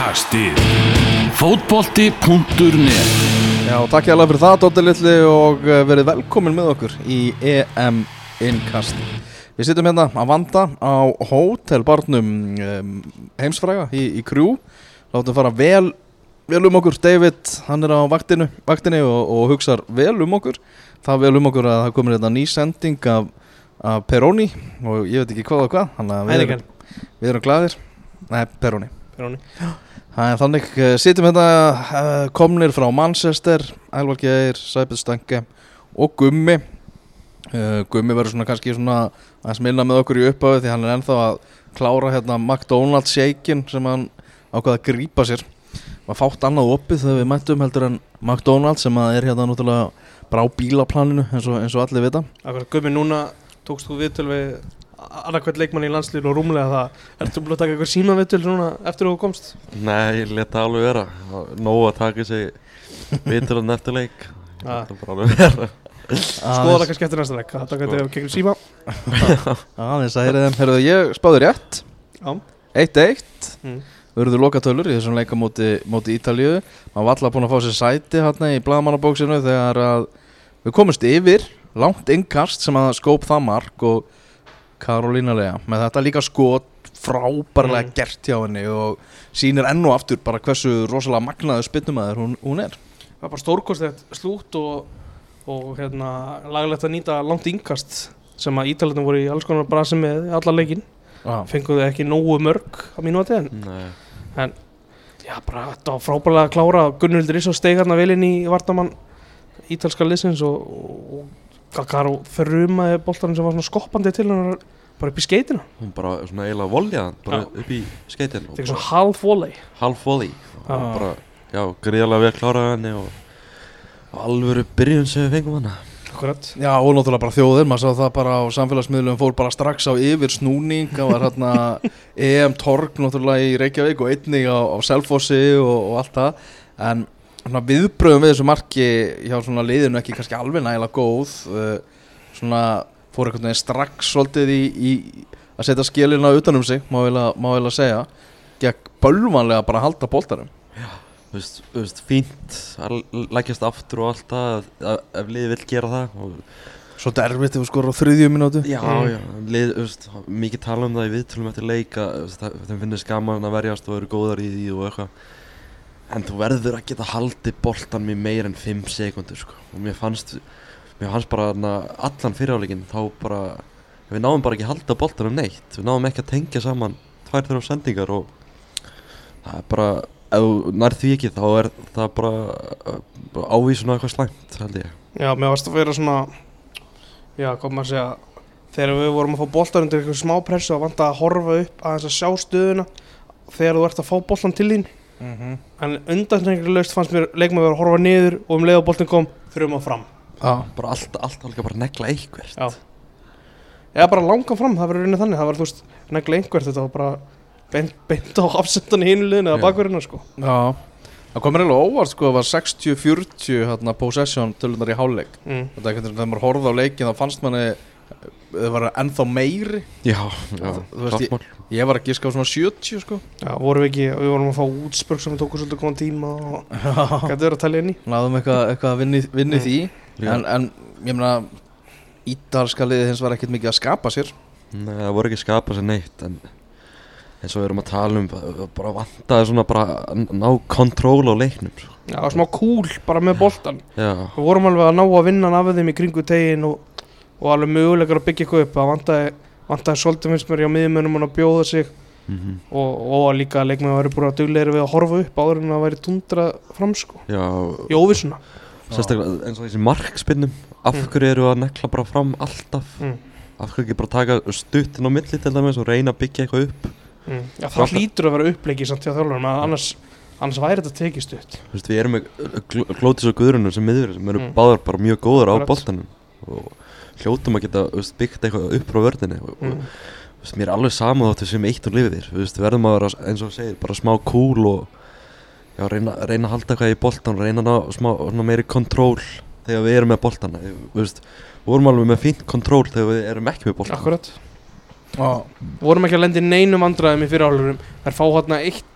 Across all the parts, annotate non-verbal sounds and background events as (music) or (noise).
Innkastið Fótbolti.net Já, takk ég alveg fyrir það, Dóttir Lilli og eh, verið velkomin með okkur í EM Innkast. Við sittum hérna að vanda á hótelbarnum um, heimsfræga í, í krjú. Látum fara vel, vel um okkur. David, hann er á vaktinu, vaktinu og, og hugsar vel um okkur. Það vel um okkur að það komir hérna ný sending af, af Peroni og ég veit ekki hvað og hvað. Þannig að við erum, við erum glaðir. Nei, Peroni. Peroni. (gasps) Þannig, uh, sittum hérna uh, komnir frá Manchester, Elvar Geir, Sæbjörn Stange og Gummi. Uh, Gummi verður svona kannski svona að smilna með okkur í upphafi því hann er ennþá að klára hérna McDonald's shakein sem hann ákvaða að grípa sér. Var fátt annað opið þegar við mættum heldur en McDonald's sem að er hérna náttúrulega bara á bílaplaninu eins og, eins og allir vita. Akkur, Gummi, núna tókst þú viðtöl við annarkvæmt leikmann í landslýru og rúmlega það. Ertu búin að taka eitthvað síma núna eftir að þú komst? Nei, ég leta alveg vera. Nóg að taka sig vitur hann eftir leik. Ah. Það er bara alveg vera. Skoða það kannski eftir næsta leik. Það taka þetta gegnum síma. Aðeins að heyrið þeim, heyrðu ég spáði rétt. Já. 1-1 mm. Urðu lokatölur í þessum leika móti, móti Ítalíu. Maður var alltaf búin að fá sér sæti hérna í blagamannabóksinu þegar að við komumst yfir. Langt innkast sem að skóp það mark og Karolína Lea með þetta líka skot frábærlega Mm. gert hjá henni og sýnir enn og aftur bara hversu rosalega magnaður spynnumæður hún, hún er Það var bara stórkostið slút og, og hérna, laglegt að nýta langt yngast sem að Ítalendum voru í alls konar brasi með alla leikin ah. Fenguðu ekki nógu mörg á mínu að þeim Nei, Já, bara þetta var frábærlega að klára Gunnhildur Ís og steig hérna vel inn í Vardamann ítalska liðsins og, og, og Galgaro þrjumaði boltarinn sem var svona skoppandi til hennar bara upp í skeitina hún bara svona eiginlega voljaðan bara Já. upp í skeitin og Þegar bara svona half volley. half volley. Já. og bara, já, gríðarlega vel kláraði henni og, alvöru byrjun sem við fengum hana. Akkurat. Já og náttúrulega bara þjóðir, maður sá það bara á samfélagsmiðlum fór bara strax á yfir snúning það var hérna (laughs) EM Torg náttúrulega í Reykjavík og einnig á, á Selfossi og, og allt það. En viðbröðum við þessu marki hjá svona liðinu ekki kannski alveg nægilega góð uh, svona fór einhvern veginn strax svolítið í, í að setja skilina utanum sig má vel að, má vel að segja. Gegn bölvanlega bara að halda boltarum Þú veist, þú veist, fínt að leggjast aftur og allt það ef- liðið vill gera það og Svolítið erfitt ef við skorum á þriðju mínútu. Já, Mm. já, lið, veist, mikið tala um það í viðtölum eftir leika þeim finnst gaman að verjast og eru góðar í því og eitthvað en þú verður að geta haldið boltan með meir en 5 sekundur sko. og mér fannst mér fannst bara þarna allan fyriráleikin þá bara, við náðum bara ekki að halda boltan um neitt, við náðum ekki að tengja saman tvær þrjá sendingar og það er bara ef þú nær því ekki þá er það bara uh, ávísun á eitthvað slæmt held ég. Já, mér varst að vera svona Já, maður að segja Þegar við vorum að fá boltar undir eitthvað smá pressu að vanta að horfa upp aðeins að sjá stöðuna. Þegar þú ert að fá boltan til þín mm -hmm. en undanstrengilegust fannst mér leikmaður vera að horfa niður og um leið og boltin kom þurfum að fram Já, bara allt, allt alveg bara negla eitthvert Já. eða bara langan fram, það verður raunin þannig það var þú veist, negli einhvert þetta var bara beint, beint á afsendan í hinu liðinu eða Já. bakverðinu sko Já, það komur eiginlega óvart sko, það var 60-40 hérna, possession tölunar í hálfleik mm. Þetta er einhvern veginn, þegar maður horfði á leikin þá fannst manni það var ennþá meiri. Já, já, Þú veist, mál. Ég var að giska á svona 70 sko. Já, vorum við ekki, við vorum að fá útspörk sem við tókum svolítið góðan tíma og (laughs) gæti verið að tala inn í. Náðum eitthvað, eitthvað að vinni, vinni Mm. því. En, en ég meina Ítalska liðið hins var ekkert mikið að skapa sér. Nei, það voru ekki skapað sér neitt en eins og við erum að tala um bara- vantaði svona bara að ná kontról á leiknum sko. Já, smá cool bara með boltan Já, Við vorum alveg að ná að vinna af þeim í kringu tegin og, og alveg möguleikar að byggja eitthvað upp. Það vantaði, vantaði svolítið finnst mér hjá miðjumönum að bjóða sig. Mm og, og líka að vera búin að duglegri við að horfa upp áður en að væri tundra fram sko. Já. Í óvissuna. Sérstaklega eins og þessi markspinnum. Af Mm. hverju eru að nekla bara fram alltaf? Mm. af hverju ekki bara taka stuttin á milli til dæmis og reyna að byggja eitthvað upp? Mm. Já, það Alltaf- hlýtur að vera uppleiki samt hjá þjálfur annars, annars væri þetta tekið stutt. Þú veist, við erum með Gl- Glótis og Guðrunum sem miður sem eru Mm. báðar bara mjög góðar á boltanum. Og hljótum að geta veist, byggt eitthvað upp frá vörðinni og, mm. og mér er alveg sama þáttu sem eitt og lifið þér, þú veist, við verðum að vera eins og segir, bara smá cool og já, reyna, reyna að halda eitthvað í boltan reyna að ná smá, meiri kontról þegar við erum með boltan við vorum alveg með fínt kontról þegar við erum ekki með boltan Akkurat. Já, vorum ekki að lenda í neinum vandræðum í fyrirhálurum þær fá hérna eitt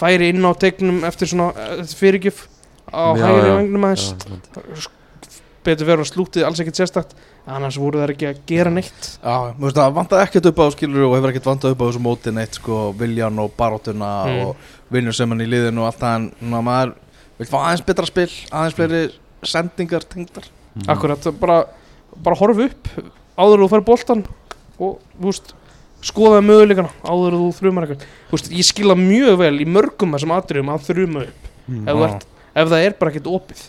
færi inn á tegnum eftir svona eh, fyrirgjöf á Já, hægri já, vangnum aðeins. Betur verið að slútið alls ekkert sérstakt annars voru þær ekki að gera neitt. Já, þú veist það vantaði ekkert upp á skilur og hefur ekkert vantað upp á þessu móti neitt sko, viljan og baróttuna Mm. og vinnur sem hann í liðinu og allt það en maður vil fá aðeins betra spil aðeins fleiri sendingar tengdar. Mhm. akkurat, bara, bara horfa upp áður en þú fær boltan og þú veist, skoða möguleikana áður en þú þrjumar eitthvað. Þú veist, ég skila mjög vel í mörgum þessum atriðum að þrjuma upp. Mhm. ef, þú ert, ef það er bara ekkert opið.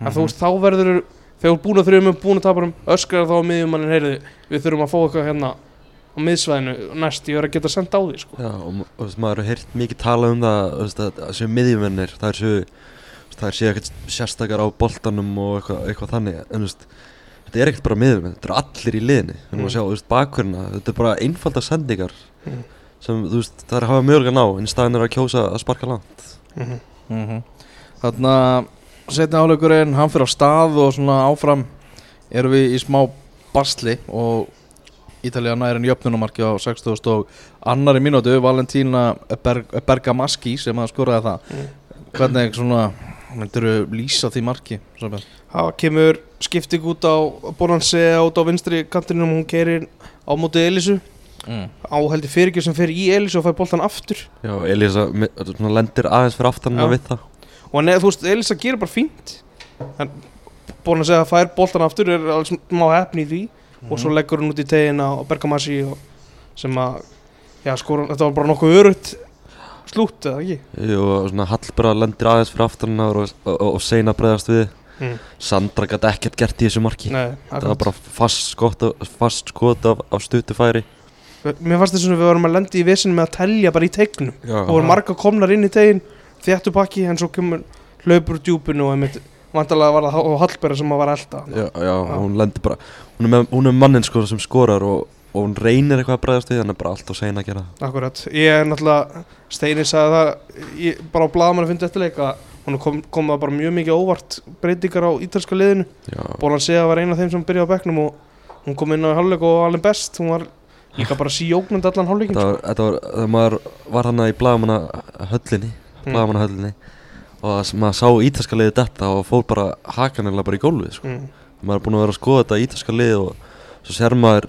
En þú veist, þá verður þegar búin að þrjum upp, búin að tapa um öskrar þá á miðjumannin, heyrðu, við þurfum að fá eitthvað hérna á miðsvæðinu næst, ég verður að geta sendt á því, sko Já, og og maður hefur heyrt mikið tala um það að að séu miðjumennir það er séu það er séu ekkert sérstakar á boltanum og eitthvað, eitthvað þannig en veist, þetta er ekkert bara miðjumenn þetta er allir í liðinni, við erum Mm. að sjá veist, bakverðina, þetta er bara einfalda sendingar Mm. sem veist, það er að hafa mögulega ná en í staðin er að kjósa að sparka langt mm Mhm. Þannig að setni áleikurinn, hann fyrir á stað og svona áfram erum við í smá basli og Ítalía næri en jöfnunumarki á 60 og annari mínútu Valentína Berg, Bergamaski sem að skoraði það Mm. hvernig svona myndir lýsa því marki það kemur skipting út á Bonanse út á vinstri kantinum hún keirir á móti Elisu mm. á heldur fyrirgjöf sem fer í Elisu og fær boltan aftur Já, svona lendir aðeins fyrir aftan Já. við það og neð, þú veist, Elisa gerir bara fínt. En Bonanse að fær boltan aftur er alls má hefni í því. Og svo leggur hún út í tegin á Bergamassi og sem að já, skora, þetta var bara nokkuð örugt slút, eða ekki? Jú, og svona Hallbera lendir aðeins fyrir aftan og, og, og, og Seina bregðast við. Mm. Sandra gæti ekkert gert í þessu marki. Nei, Það var bara fast skot, af- fast skot af, af stutufæri Mér fannst þess að við varum að lendi í vesinu með að telja bara í tegnum og voru marga komnar inn í tegin þéttu pakki en svo kemur hlaupur úr djúpinu og einmitt vantarlega var það Hallberg sem að var elda já, já, hún lendir bara Hún er, með, hún er mannin sko sem skorar og, og hún reynir eitthvað að bregðast við Þannig er bara allt og Seina að gera. Það Akkurat, ég er náttúrulega Steini sagði það ég, bara á blaðamann að finna eftir leik að hún kom, kom það bara mjög mikið óvart breytingar á ítalska liðinu. Já, Bólan Sea var eina af þeim sem byrjaði á bekknum og hún kom inn á hálfleik og alveg best. Hún var líka bara síjóknandi allan hálfleikin þetta var, þetta var, var hann í blaðamanna höllinni Mm. Blaðamanna höllinni Og að maður sá ítalska liði þetta og fór bara hakanilega bara í gólfið sko. mm. maður er búinn að vera að skoða þetta ítalska lið og svo sér maður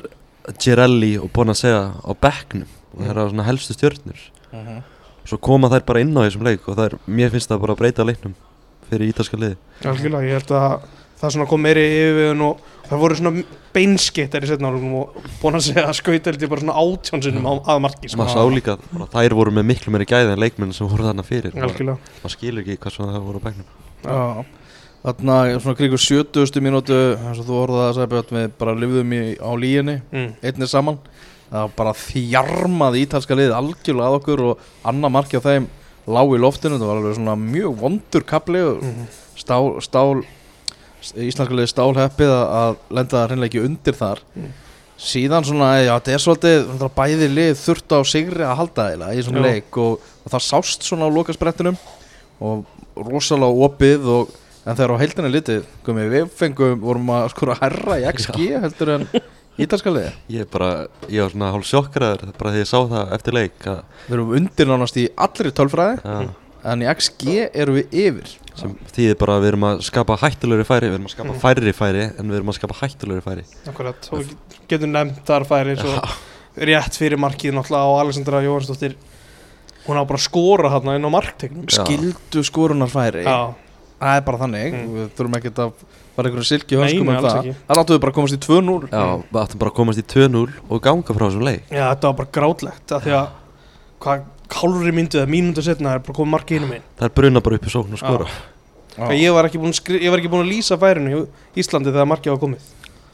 Girelli og segja á bekknum og það er svona helstu stjörnur Mhm. svo koma þær bara inn á þessum leik og það er, mér finnst það bara að breyta leiknum fyrir ítalska liði Algjörlega, ég held að það svona kom meiri yfirviðun og það voru svona beinskittar í setna álugum og búin að segja að ég bara svona átjónsinnum að marki maður sá líka að bara þær voru með miklu meiri gæði en leikmenn sem voru þarna fyrir. Maður, skilur ekki hvað svona það voru á bekknum. Já, þarna svona kringu 70. mínútu eins og þú orðaði að segja við bara lifðum í, á líginni mm. einnig saman. Það var bara þjarmað ítalska liðið algjörlega að okkur og annað marki á þeim lág í loftinu, það var alveg svona mjög vondur kapli og Mm. stál, stál íslenska liðið stálheppið að, lenda ekki undir þar. Mm. síðan svona, já, þetta er svolítið bæði lið þurft á sigri að halda þeirra í svona Já. leik og, og það sást svona á lokasprettinum og rosalega opið og en þegar á heildinni litið, komið við fengum vorum að skora herra í XG heldur en ítalska liðið. (laughs) Ég bara, ég var svona hálf sjokkaraður bara því ég sá það eftir leik Við erum undir nánast í allri tölfræði í XG erum við yfir. Sem þýðir bara að við erum að skapa hættulegri færi við erum að skapa Mm. færri færi en við erum að skapa hættulegri færi. Akkurat, og við getum nefnt þar færi svo rétt fyrir markið náttúrulega á Alexandra Jóhansdóttir hún á bara að skora hérna inn á marktegnum. Skildu skorunarfæri. Já, það er bara þannig, Mm. við þurfum ekki að fara einhverjum silki nei, um það. það láttu við bara að komast í 2-0 já, við áttum bara að komast í 2-0 og ganga frá þessum leik. Já, þetta var bara grátlegt af því að hvað hálfri myndu eða mínútu setna er bara komið markið innum einn það er bruna bara upp í sókn og skora Já. ég var ekki búin að, skri, ég var ekki búin að lýsa færinu í Íslandi þegar markið var komið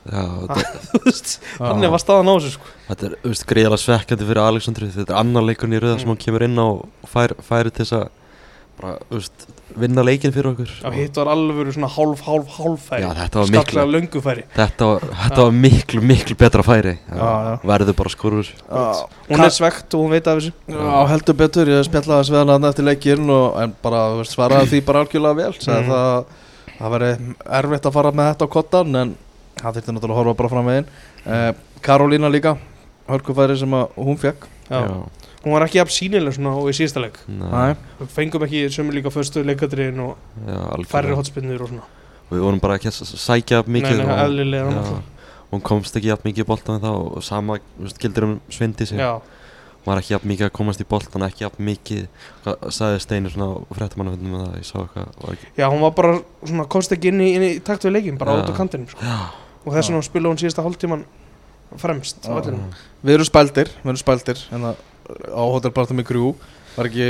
já, þetta, (laughs) Þú veist, Þannig var staðan á þessu sko. þetta er veist, greiðalega svekkjandi fyrir Alexandru þetta er annar leikurinn í rauða sem Mm. hann kemur inn á og fær, færi til þess að bara, veist, vinna leikin fyrir okkur. Já, hitt var alveg svona hálf, hálf, hálf færi. Já, þetta var miklu- Skallega löngu færi. þetta var, þetta var miklu, miklu betra færi. Já, já. verður bara skorur Já, Hún er svegt og hún veit af þessu. Já, heldur betur, ég spjallaði að sveðan hann eftir leikinn og en bara þú veist, svaraði því bara algjörlega vel. Sagði Mhm. það það væri erfitt að fara með þetta á kottan en það þurfti náttúrulega að horfa bara fram veginn. Uh, Karolína líka hörkufæri sem að hún fekk Já. Hún var ekki jafn sínileg svona og í síðasta leik. Nei, við fengum ekki sömu líka föstu leikadriðin og færri hotspinnur og svona. Og við vorum bara ekki að sækja mikið nei, nei, og-. Hún komst ekki jafn mikið í boltan þá og sama þú veist, gildir um svindi sig já, Hún var ekki jafn mikið að komast í boltan ekki jafn mikið Hvað sagði Steinir svona á fréttamannafundum með það, ég sá eitthvað já, hún var bara svona komst ekki inn í, inn í takt við leikin bara Já. út á kantinum sko. Og þess vegna spila hún síðasta hálftíman fremst við erum spældir Við erum spældir hérna, á hotelpartum í Grjú Var ekki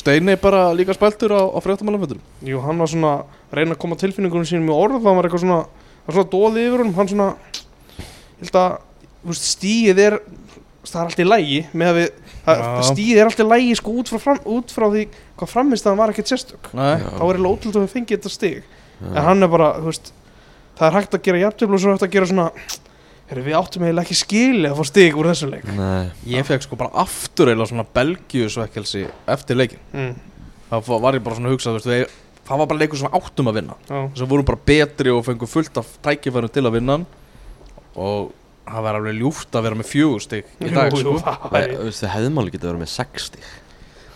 Steini bara líka spældur á, á fréttamannaföndur Jú, hann var svona að reyna að koma tilfinningunum sínum í orð það var eitthvað svona, það var svona dóði yfir honum hann svona, ég held að stíið er það er allt í lægi með að við Já. stíið er allt í lægi sko út frá, fram, út frá því hvað framist það var ekkert sérstök. Þá er eiginlega ótrúlega að við fengið þetta stig. Já. en hann er bara, þú veist það er hægt að gera jafntöflu og svo hægt að gera svona Heru, við áttum eiginlega ekki skili að fá stig úr þessum leik. Nei, ég fekk sko bara aftur eða svona belgiusvekkelsi eftir leikin mm. fa- var ég bara svona að hugsa þú veist, við, það var bara leikur sem við áttum að vinna. Já, þess að vorum bara betri og fengum fullt af tækifærum til að vinna og það var alveg ljúft að vera með fjögur stig í dag sko. það hefðum alveg getið verið með 60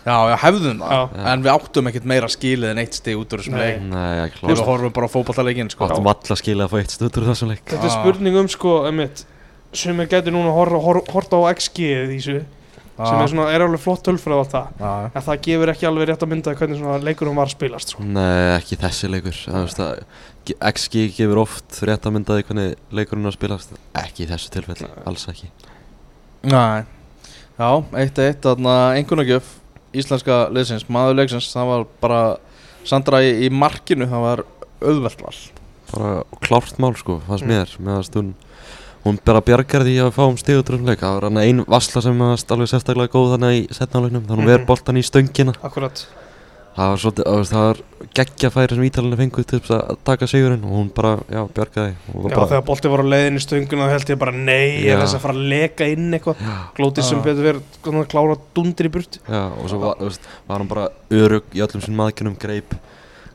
já, já, hefðum það. Já. en við áttum ekkert meira skilið en eitt stig út úr þessum Nei. leik. Nei, ekki við klást horfum bara á fótballtaleikin sko. Áttum alla skilja að fá eitt stutur úr þessum leik. Þetta er Ah. spurning um sko, einmitt sem er getur núna horta hor, hor, á XG í þessu, sem er, svona, er alveg flott tölfræð og allt það, já, en það gefur ekki alveg rétt að mynda hvernig svona leikurinn var að spilast sko. Nei, ekki þessi leikur. Það veist að G- XG gefur oft rétt að myndaði hvernig leikurinn er að spilast. Ekki í þessu tilfelli, Nei. alls ekki. Nei, já, eitt eitt þarna einhvernagjöf íslenska liðsins, maður leiksins það var bara Sandra í, í markinu, það var auðvelt val Bara klárt mál sko, fannst Mm. mér Meðast hún Hún bara bjargar því að fá um stígutur um leik Það var hann ein vassla sem var alveg sérstaklega góð þannig í setnáleiknum Þannig hún Mhm. ver boltan í stöngina Akkurat, Það var svolítið, það var geggjafæri sem Ítalina fengu til þess að taka sigurinn og hún bara, já, bjargaði. Já bara, þegar bolti var á leiðinni stönguna þá held ég bara nei, Já. er þess að fara að leka inn eitthvað, glótið sem betur verið að klára dundir í burt já, og svo var, veist, var hann bara örug í öllum sínum aðgjörnum, greip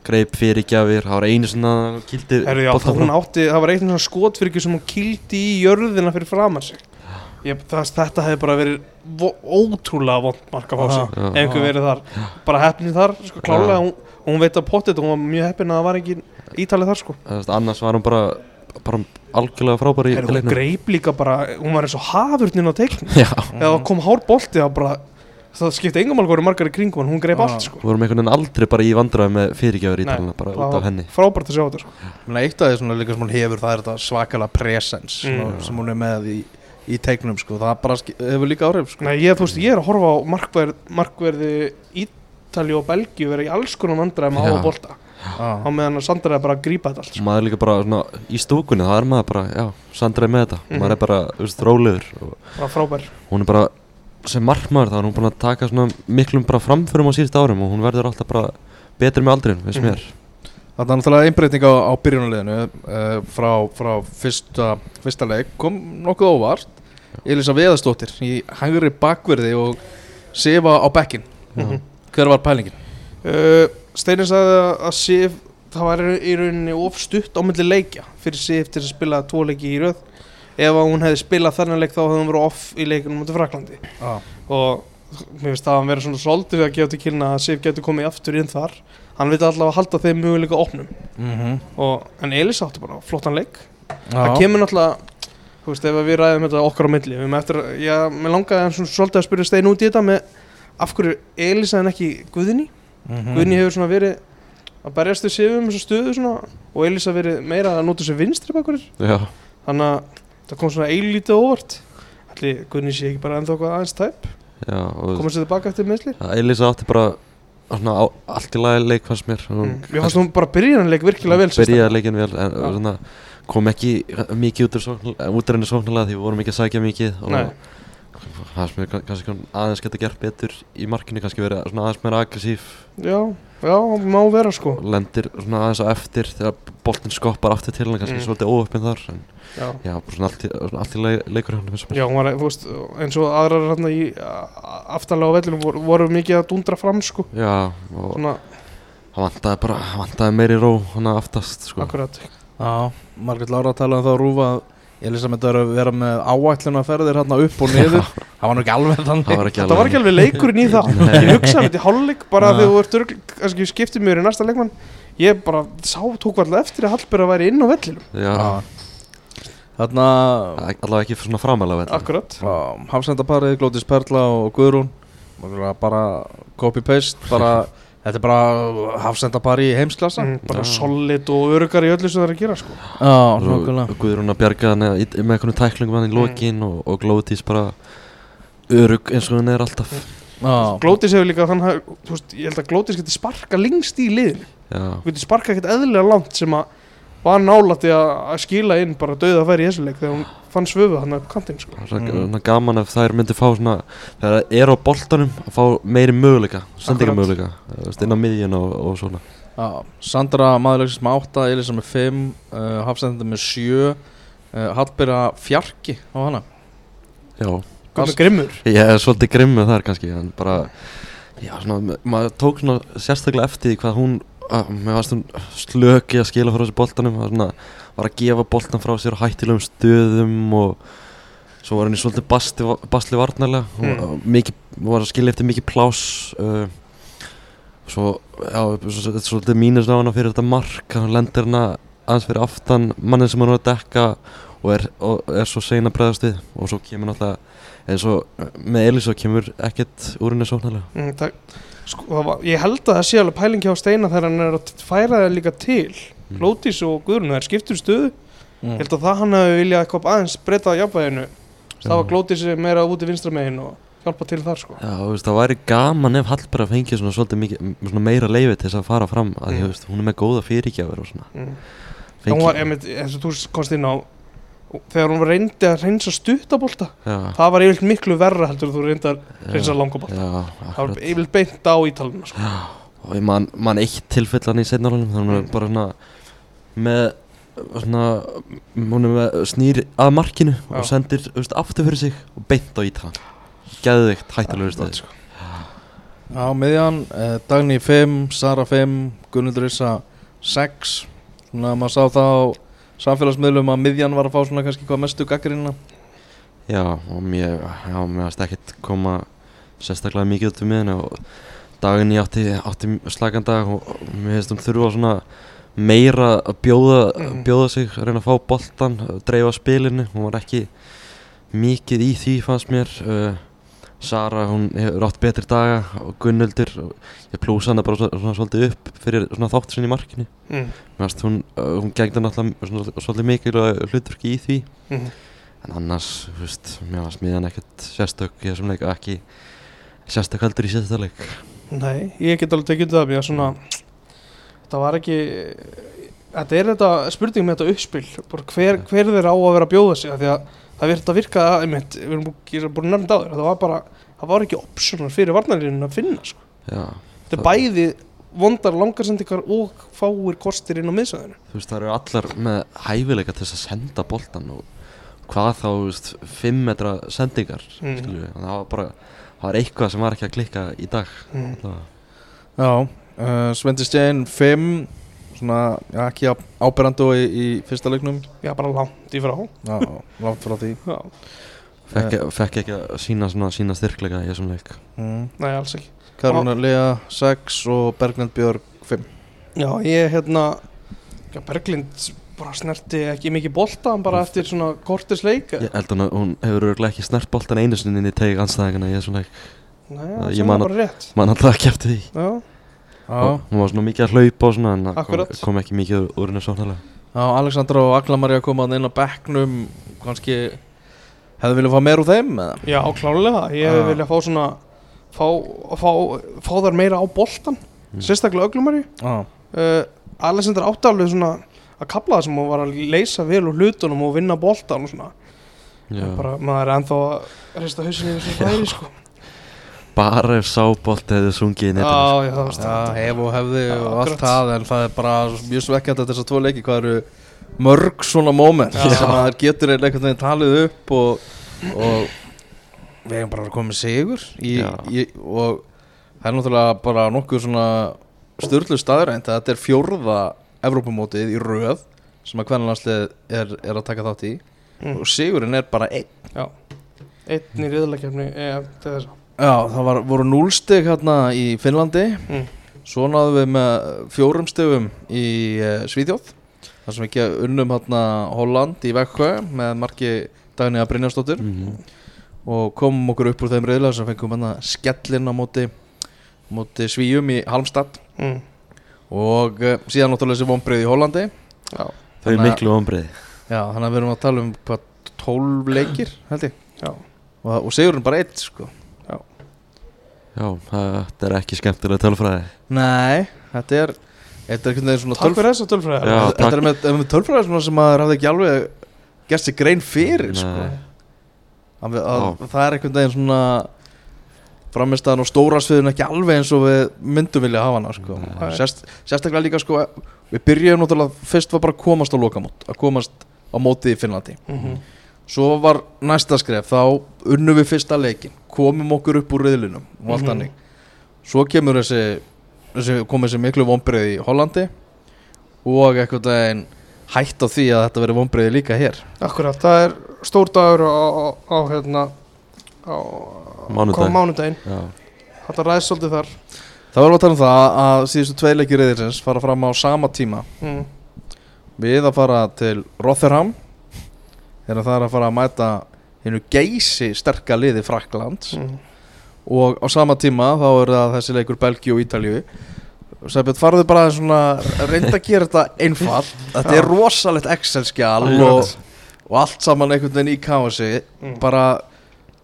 greip fyrirgjafir, það var einu svona kildi Herru, já, átti, það var eitt svona skotfyrkju sem hún kýldi í jörðina fyrir framar sig ég, það, þetta hefði bara verið vo- ótrúlega vond mark að fá sig. Já. ef einhver verið þar. Bara heppnin þar, sko, klálega hún, hún veit að pottet og hún var mjög heppin að það var ekki ítalið þar sko. Veist, annars var hann bara, bara algjörlega frábær í Heru, hún greip líka bara, hún var eins og hafurnin á teikn Já, eða kom hár bolti það bara það skipti engum alveg margar í kringum en hún greip Já. allt sko. Við vorum einhvern veginn aldrei bara í vandræði með fyrirgjafir í Nei, talina, bara út af henni. frábært að sjá þetta sko. Eitt af því sem hún hefur það er þetta svakalega presens mm. sem hún er með í, í teiknum sko. það bara hefur líka áhrif sko. Nei, ég, veist, ég er að horfa á markverð, markverði Ítali og Belgíu vera í alls konar vandræðum á bolta á meðan Sandra er bara að grípa þetta allt sko. maður er líka bara svona, í stúkunni, það er maður bara, já, Sandra er með þetta Mhm. maður er bara, frábær hún er bara, sem markmaður þá er hún búin að taka svona miklum bara framförum á síðust árum og hún verður alltaf bara betri með aldrin, veist Mhm. mér Það er náttúrulega einbreyting á, á byrjunarliðinu uh, frá, frá fyrsta, fyrsta leik kom nokkuð óvart Elisa Veðastóttir í hægri bakverði og Sifa á bekkin Mhm. Hver var pælingin? uh, Steinir sagði að- að Sif það var í rauninni of stutt á milli leikja fyrir Sif til að spila tvo leiki í röð ef að hún hefði spilað þennan leik þá hefði hún verið off í leikunum mútið Fraklandi Ah. og mér finnst það að vera svona svolítið við að gefa til kynna að Sif getur komið aftur inn þar hann veit allavega að halda þeim möguleika opnum Mm -hmm. og, en Elis átti bara flottan leik það kemur náttúrulega þú veist ef við ræðum þetta okkar á milli við erum eftir, já, mér langaði svona svolítið að spyrja Stein út í þetta með af hverju Elisa en ekki Guðni? Mm Guðni hefur svona verið að berjast við sifum þessu stöðu svona og Elisa verið meira að nota sér vinstri bakur já, þannig að það kom svona eilítið óvart. Ætli Guðni sé ekki bara ennþá eitthvað aðeins tæp? Og komast þið tilbaka eftir meðsli Elisa átti bara svona allt í lagi leik fannst mér. Mm. Mér fannst hún bara byrjanleik virkilega vel byrjaði leikin vel en svona, kom ekki mikið út sókn, útrenni sóknarlega því við vorum ekki að sækja mikið og það sem við kannski aðeins geta gert betur í markinu kannski verið aðeins meira aggressív Já, já, má vera sko lendir aðeins á eftir þegar boltin skoppar aftur til hann kannski Mm. svolítið óöppin þar en Já, já, svona allt í, allt í leik, leikur hann mér. já var, veist, eins og aðrar hérna í a- aftarlega á vellinu voru, voru mikið að dundra fram sko já, og Svona, hann vantaði bara hann vantaði meiri ró hann aftast sko. akkurat Já, Margrét Lára talaði um það á rúfa að Elisabeth var að vera með áætlunarferðir hérna upp og niður. Það var ekki alveg þannig. Það var ekki Það var ekki alveg leikurinn í það. (laughs) Nei. Ég hugsaði þetta í hálfleik bara Ja. þegar þú ert kannski skiptið mér í næsta leikmann. Ég bara sá tók alltaf eftir að Hallberg væri inn á vellinum. Já, Þarna allavega ekki svona framalega veit Akkurat. Hafsendaparið, Glótis Perla og Guðrún. Bara- Bara copy-paste Bara (laughs) Þetta er bara hafsendapari í heimsklassa. Mm, Bara Já. solid og örugar í öllu sem það er að gera sko. Já, nokkulega og Guðrún að bjarga hann með einhvern tæklingum hann í lokin og, og Glótís bara örug eins og hann er alltaf. Já, Glótis hefur líka veist, Ég held að Glótis geti sparka lengst í Þú geti sparka ekkert eðlilega langt sem að var nálætti að að skila inn bara döða að færi í þessu leik þegar hún fann svöfu hann upp kantinn sko. það er Mm. gaman ef þær myndi fá svona þegar það er á boltanum að fá meiri möguleika sendinga möguleika inn á miðjun og, og svona. Já Sandra maðurleiksins með 8 Elisa með 5 uh, Hafsenda með 7 uh, Hallbera fjarki á hana. Já, Gunnar Grimmur? Ég er svolítið grimm með þar kannski en bara, já svona maður tók svona sérstaklega eftir hvað hún að, mér varst hún slöki að skila frá þessu boltanum var svona, var að gefa boltan frá sér á hættilegum stöðum og svo var henni svolítið basti, bastli varnarlega Mm. mm. mikið, var að skilja eftir mikið plás uh, svo, já, þetta er svolítið mínus á hana fyrir þetta mark hann lendir hana aðeins fyrir aftan mannin sem hann var að dekka og er, og er svo sein að bregðast við og svo kemur náttúrulega eins og með Elisa kemur ekkert úr henni sóknarlega mm, sko, það Ég held að það sé alveg pælingi á Steina þegar hann er að færa það líka til Mm. Glótis og Guðrún, það er skiptur stöðu mm. Ég held að það hann hefði viljað eitthvað aðeins breyta jafnvæginu Það var Já. Glótis meira úti vinstra megin og hjálpa til þar sko Já, veist, það væri gaman ef Hallberg fengið svona svolítið mikið, svona meira leiði til þess að fara fram að Mm. mm. veist, hún er með góða fyrirgjafur og svona mm. Fengi, Hún var, og þú komst inn á Þegar hún reyndi að reynsa stuttabólta Það var yfirleitt miklu verra heldur en þú reyndi að reynsa langabólta Það var yfirleitt beint á ítalina sko. Og ég man, man eitt tilfellan í setnarálum þannig að bara svona með svona, hún er með snýr að markinu Já. og sendir veist, aftur fyrir sig og beint á ítalan Geðvikt hættulegur Gott, stöð sko. Á miðjan, eh, Dagný 5, Sara 5, Gunnildur Issa 6 Svona að maður sá það á samfélagsmiðlum að miðjan var að fá svona kannski hvað mestu gaggrínina Já, og mér, varst ekkert koma sérstaklega mikið út um miðinu og daginn ég átti, átti slagan dag og mér finnst um þurfa svona meira að bjóða, Mhm. bjóða sig, að reyna að fá boltan, að dreifa spilinu, hún var ekki mikið í því fannst mér uh, Sara, hún hefur átt betri daga og Gunnildur, og ég plúsa hana bara svona, svona svolítið upp fyrir svona þáttur sinni í markinu mm. fannst hún, uh, hún gengdi náttúrulega svona, svolítið mikilvæg hlutverki í því Mm. En annars, þú veist, mér var smiðan ekkert sérstök í þessum leik ekki sérstök heldur í sérstök leik. Nei, ég get alveg tekið það Mér svona Þetta var ekki Þetta er þetta spurning með þetta uppspil hver, hver þeir á að vera að bjóða sig Því að það virkt að virka einmitt, Við erum búin- að nefnda á þér Það var bara Það var ekki optional fyrir varnarlinu að finna sko. Já, Þetta er bæði vondar langarsendingar og fáir kostir inn á miðsvæðinu þú veist, það eru allar með hæfileika til þess að senda boltan og hvað þá, þú veist, 5 metra sendingar, Mm. Það var bara, það var eitthvað sem var ekki að klikka í dag. mm. Já, uh, Svendi Stein 5 Svona, já, ekki á- áberandi og í, í fyrsta leiknum. Já, bara langt í frá. Já, langt frá því. Já, fekk, fekk ekki að sína, svona, sína styrkleika í þessum leik. mm. nei, alls ekki. Karolina Lea 6 og Berglind Björg 5 Já, ég hérna já, Berglind bara snerti ekki mikið bolta bara eftir svona kortis leik. Ég held hún að hún hefur örugglega ekki snert boltan einu sinni inn í tegi anstæðingana í þessum leik. Nei, það að- bara rétt. Man alltaf ekki eftir því. Já, Og Hún var svona mikið að hlaupa og svona en það kom, kom ekki mikið úr- henni sóknarlega. já Alexandra og Agla Maria koma inn á bekknum kannski hefðu viljað fá meir úr þeim eða? já klálega Ég hefði viljað fá svona fá, fá, fá þar meira á boltan Mm. sérstaklega öglumari Já, uh, Alexander átti alveg svona að kapla það sem hún var að leysa vel úr hlutunum og vinna boltan og svona Já. bara maður er ennþá að rista hausinu yfir þessu færi sko Bara ef sábolt hefði sungið í netinu já hef og hefði Já, og allt akkurat. það en það er bara mjög svekkjandi að þessar tvo leiki hvað eru mörg svona moment Já. sem að það getur einhvern veginn talið upp og, og við hefum bara komið sigur í, í, og það er náttúrulega bara nokkuð svona styrlu staðrænt að þetta er fjórða Evrópumótið í röð sem að hvernig landslið er, er að taka þátt í. Mm. og sigurinn er bara einn. Já, einn í riðlakefni EM til þess Já, það var, voru núlstig hérna í Finnlandi. Mm. Svo náðum við með fjórum stegum í uh, Svíþjóð þar sem við ekki unnum hérna Holland í Vekkö með marki Dagniða Brynjarsdóttir. Mhm. og komum okkur upp úr þeim reyðlega sem fengum hérna skellin á móti, móti Svíum í Halmstad. Mm. og uh, síðan náttúrulega þessi vonbreið í Hollandi. Já, Þau er að- miklu vonbreið Já, þannig að við erum að tala um hvað 12 leikir held ég. Já, og, og sigurinn bara eitt sko Já, þetta er ekki skemmtilega tölfræði Nei, þetta er Þetta er einhvern veginn svona takk fyrir þess að tölfræði Já, Þetta er með, með tölfræði svona sem maður hafði ekki alveg gert sér grein fyrir sko. Að, að. Það er einhvern veginn svona framistæðan og stóra sviðin ekki alveg eins og við myndum vilja hafa hana sko. Sérst, Sérstaklega líka sko Við byrjuðum náttúrulega fyrst var bara að komast á lokamót að komast á móti í Finnlandi Mhm. Svo var næsta skref þá unnum við fyrsta leikin komum okkur upp úr riðlinum og allt Mhm. hannig Svo kemur þessi, þessi komið þessi miklu vonbreið í Hollandi og eitthvað veginn hætt á því að þetta veri vonbreiði líka hér. Akkurat, það er stór dagur á, á, á hérna á Já, Þetta ræðist svolítið þar. Það var að tala um það að síðustu tvei leikir riðilsins fara fram á sama tíma. Mm. við að fara til Rotherham þegar það er að fara að mæta hennu geysi sterka liði Fraklands Mm. og á sama tíma þá er það þessi leikur Belgíu og Ítalíu. Sæbjörn, farðu bara svona reynda að gera þetta einfalt. (laughs) Þetta er rosalegt Excel-skjal og, og allt saman einhvern veginn í kási. Mm. bara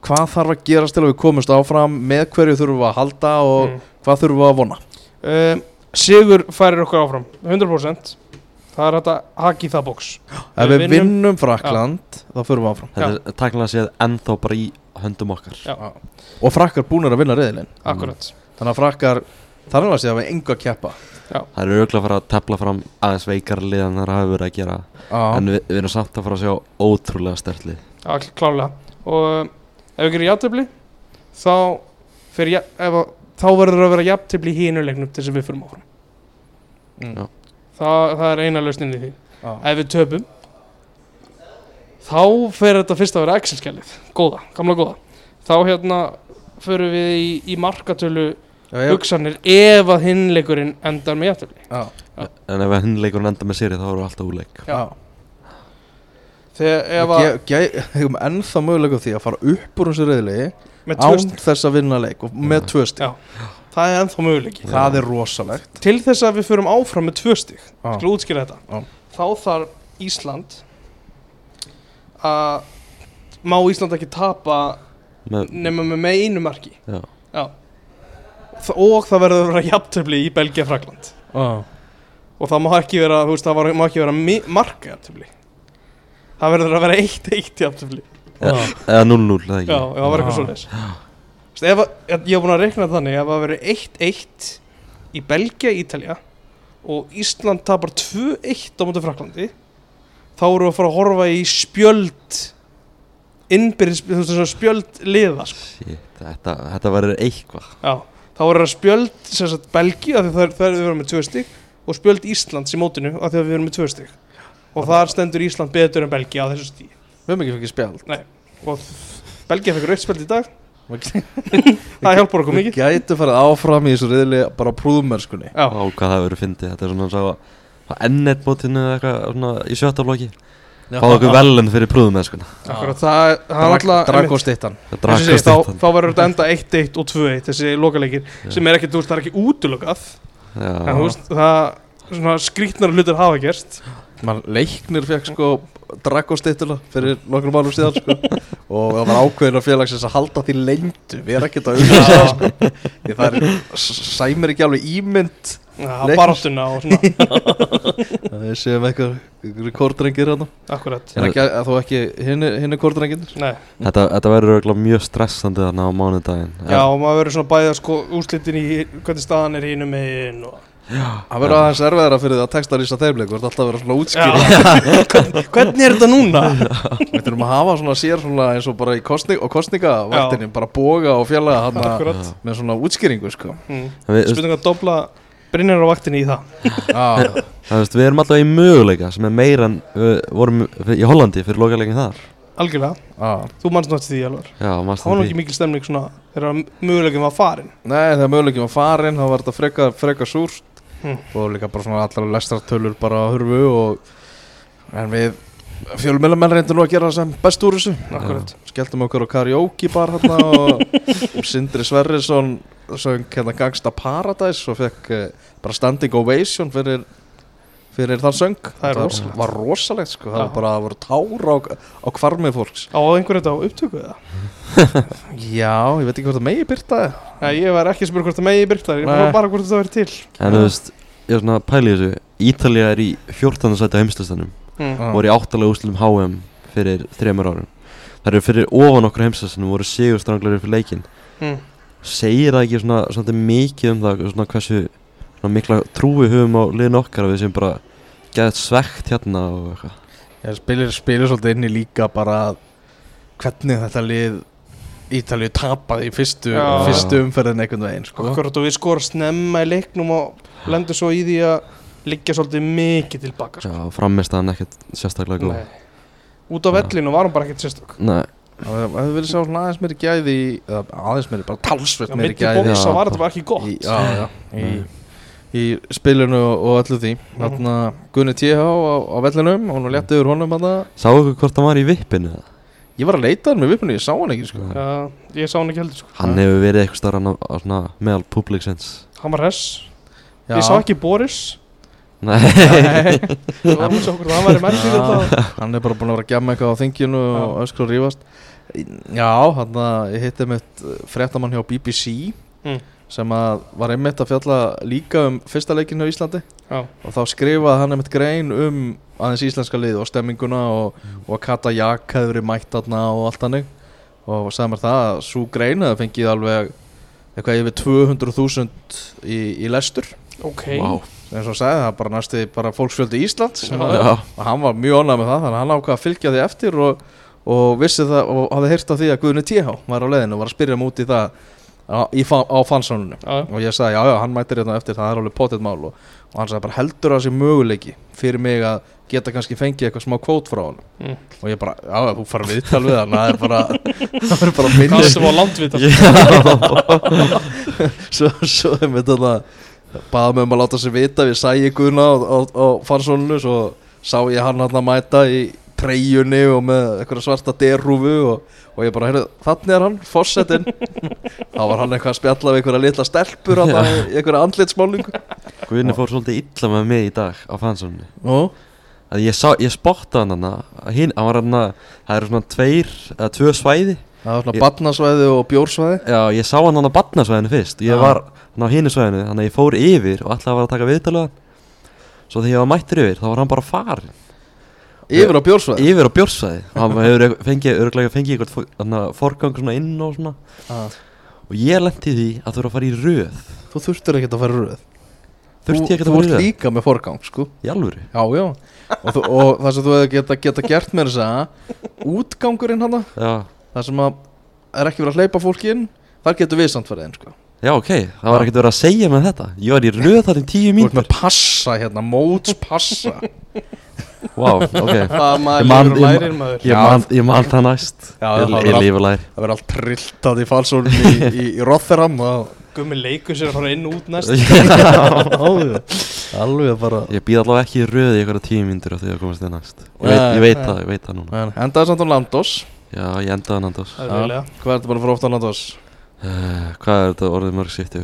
hvað þarf að gerast til að við komumst áfram? Með hverju þurfum við að halda og Mm. hvað þurfum við að vona? Um, Sigur færir okkur áfram 100% Það er þetta haki það bóks ef Við við vinnum- vinnum Frakland þá þurfum við áfram. Þetta er takkilega séð ennþá bara í höndum okkar. Já. og frakkar búnir að vinna riðilinn. Akkurat. Þannig að frakkar þar er að segja að við enga að keppa. Það eru auðvitað að fara að tepla fram aðeins veikar lið en það hafa verið að gera. Já. En við, við erum samt að fara að sjá ótrúlega stert lið. Já, kl- klárlega. Og um, ef við gerum jafntefli þá, fyrir, ef, þá verður að vera jafntefli í hínu leiknum til þess að við fyrir áfram. Mm. Já. það, það er eina lausnin í því. Já. Ef við töpum þá fer þetta fyrst að vera Excel-skjalið. Góða, gamla góða. Þá hérna förum við í, í markatölu Já, ég- hugsanir ef að hinleikurinn endar með jafntefli. Já, En ef hinn leikur enda með séri þá eru alltaf úleik já. Þegar ef að ge- ge- hefum ennþá möguleika á því að fara upp úr þessu riðli með án tvöst þess að vinna leik og með tvö stig. Já. Það er ennþá möguleiki. Það er rosalegt. Til þess að við förum áfram með tvö stig Já. Skal útskýra þetta. Já. Þá þarf Ísland að má Ísland ekki tapa nema með, með einu marki. Já. Já. Og það verður að vera jafntöfli í Belgia Frakland Já. Og það má ekki vera, veist, það var, má ekki vera marka jafntöfli Það verður að vera eitt eitt jafntöfli Eða 0-0 eða ekki? Já, ef það var eitthvað Þú veist, ef að- Ég hef búin að reikna það þannig Ef það verður 1-1 í Belgia, Ítalja og Ísland tapar 2-1 á móti Fraklandi þá erum við að fara að horfa í spjöld innbyrðis, þú veist, svona spjöld liða sko. Shit, Þetta, þetta verður eitthvað. Já, þá verður það spjöld sem sagt Belgia, af því það er, það er við verðum með tvö stig og spjöld Íslands í mótinu af því að við verðum með tvö stig. Og þar stendur Ísland betur en Belgia á þessu stíð við höfum ekki fengið spjald. Og Belgia fekk rautt spjöld í dag (laughs) það hjálpar okkur mikið. gætu farið áfram í þessu riðli bara á prúðmerskunni Já, Á hvað það verður fyndið. Þetta er svona svo að ennett mótinu eða eitthvað svona í sjötta blokki Fá okkur velun fyrir prúðum með skona akkurat, það, það er alltaf Drago stittan Það Þessi, drakast þá, þá verður þetta enda 1-1 og 2-1 þessi lokaleikir sem er ekki, þú veist, það er ekki útilokað. En þú veist, það svona skrítnar hlutur hafa gerst Man leiknir fekk sko Drago stittuna fyrir nokkrum málum síðan sko. (laughs) og það var ákveðin á félagsins að halda því lengdu við erum ekkert að (laughs) auðvitað sko. því það er, sæmir ekki alveg ímynd ja, baráttuna og svona. Að (laughs) við séum eitthvað kórdrengir hérna akkurat, en ekki, að þó ekki hinni, hinni kórdrengir nei. Þetta, þetta verður mjög stressandi þarna á mánudaginn. Já, og maður verður svona bæða sko úslitin í hvernig staðan er hínum megin og það verður aðeins erfiðara fyrir það að texta lýsa þeimleik ert alltaf að vera svona útskýra. (laughs) (laughs) Hvernig er þetta núna? (laughs) við þurfum að hafa svona sér svona eins og bara í kostning, og kostningavaktinni bara boga og fjalla hann akkurat. með svona útskýringu sko. Mm. En við- spurning að dobla Brynjar á vaktinni í það. Já, Það veist, við erum alltaf í möguleika sem er meira en við vorum í Hollandi fyrir lokaleikin þar. Algjörlega, já. Þú mannst náttúrulega því alvar Já, mannst Það var ekki mikil stemning svona þegar möguleikum var farin Nei, þegar möguleikin var farin þá var þetta frekar, frekar súrt Hm. og líka bara svona allar lestrartölur bara að hurfu og en við fjölmjölamenn reyndum nú að gera það sem best úr þessu Akkurat skelltum okkur á karaoke bar hérna og (laughs) Sindri Sverrisson söng hérna Gangsta Paradise og fekk eh, bara standing ovation fyrir, fyrir þann söng Það rosalegt. var rosalegt sko, það var bara það voru tár á, á kvarmið fólks Á einhverju þetta á upptöku eða? (laughs) Já, ég veit ekki hvort það megi byrta það Nei, ég var ekki að spyrja hvort það megi byrta Ég var bara hvort það verið til En þú veist, ég er svona að pæla í þessu Ítalía er í 14. sæti á heimslistanum mm. Já. voru í áttalega úslitum HM fyrir þremur árum Það eru fyrir ofan okkur heimslistanum voru sigurstranglar fyrir leikin Mm. Segir það ekki svona, svona mikið um það svona hversu mikla trúi höfum á liðin okkar að við sem bara geðið svegt hérna og eitthvað Ég spilir, spilir svolítið inn í líka bara hvernig þetta lið Ítalíu tapaði í fyrstu, Já. fyrstu umferðin einhvern veginn sko. Akkurat og við skorum snemma í leiknum og lendur svo í því að liggja svolítið mikið tilbaka sko. Já, frammist hann ekkert sérstaklega góð Nei. Út á vellinu var hann bara ekkert sérstök Nei, Það hefði verið sjá aðeins meiri gæði í, eða aðeins meiri, bara talsvert meiri Mitt í gæði bóksa Já. var þetta bara ekki gott í, já, já, í, í spilinu og, og öllu því. Þarna Gunni T.H. á, á vellinum og hún létti yfir honum að sáu ykkur hvort hann var í vippinu? Eða? Ég var að leita hann með vipunni, ég sá hann ekki sko. Já, ég sá hann ekki heldur sko. Hann hefur verið eitthvað starra á, á svona meðal public sense. Hann var hress. Já. Ég sá ekki Boris. Nei, Það var eins og okkur hann væri (laughs) merkir þetta Hann er bara búin að vera að gemma eitthvað á þinginu og öskra og rífast. Já, hann að ég hitti mitt fréttamann hjá BBC Mm. Sem að var einmitt að fjalla líka um fyrsta leikinu á Íslandi. Já, og þá skrifaði hann einmitt grein um aðeins íslenska lið og stemminguna og, og að Kata Jak hefði verið mætt þarna og allt hannig og sagði mér það að svo grein hefði fengið alveg eitthvað yfir 200.000 í, í lestur. Ok. Vá, eins og sagði það bara næstu bara fólksfjöldi Íslands. Já, já, og hann var mjög ánægð með það þannig að hann ákvað að fylgja því eftir og, og vissi það og hafði heyrt af því að Guðni T.H. var á leiðinu og var að spyrja um út í það á, á fansónunum og ég sagði já já hann mætir hérna eftir það er alveg potið mál. Og, og hann sagði bara heldur það sé möguleiki fyrir mig að geta kannski fengið eitthvað smá kvót frá hann Mm. og ég bara já þú fara viðtal við hann það er bara (laughs) það er bara minnið Kastum á landvita (laughs) (laughs) svo, svo er mér þetta baða mig um að láta sig vita við sæði Guðna á, á, á fansónunu svo sá ég hann hann að mæta í treyjunni og með eitthvað svarta derrúfu og, og ég bara, heyrðu, þannig er hann, fossetinn (laughs) þá var hann eitthvað að spjalla við einhverja litla stelpur hann í einhverja andlitsmálingu Guðni fór svolítið illa með mig í dag á fansónunni Nú, að ég, ég spotta hann hann hinn, hann var hann það eru svona tveir eða tvö svæði. Það var svona Ég- badnasvæði og bjórsvæði. Já, ég sá hann hann á badnasvæðinu fyrst. Ég Já. var hann á hinu svæðinu þannig að ég fór yfir og alltaf var að taka viðtalega svo þegar ég var mættur yfir þá var hann bara farin yfir á bjórsvæði yfir á bjórsvæði hann hefur fengið, örgulega fengið eitthvað fó- þarna forgang svona inn og svona. Ah. og ég lendi því að þú eru að fara í röð. Þú þurftur ekkert að fara í röð. Þurfti ég ekki þú að fara ert í röð. líka með forgang sko. Í alvöru? Já já. Og, þú, og það sem þú hefði geta, geta gert með þess að útgangurinn hann það sem að er ekki verið að hleypa fólki inn þar getur við samt farið sko. Já ok, það var ekkert verið að segja með þetta. Ég var í röð þar í tíu Þú ert með passa hérna, móts passa (laughs) wow, ok. (laughs) Það Ég maður man- lífur og ég lærir maður? Ég man, ég man það næst. Já, Ég, það var ég allt- líf og lær Það verður allt trilltað í falsónum í, í, í Rotherham og Gummi leikur sér að fara inn og út næst. (laughs) (laughs) Alveg bara Ég býð allavega ekki í röð í eitthvað tíu mínútur af því að komast þér næst. Ég veit, ég veit það, ég veit það núna. En Endaði samt á Landos. Já, ég endaði er vilja Hvað er þetta bara að fara oft á Landos? Uh, Hvað er þetta orðið mörg skipti?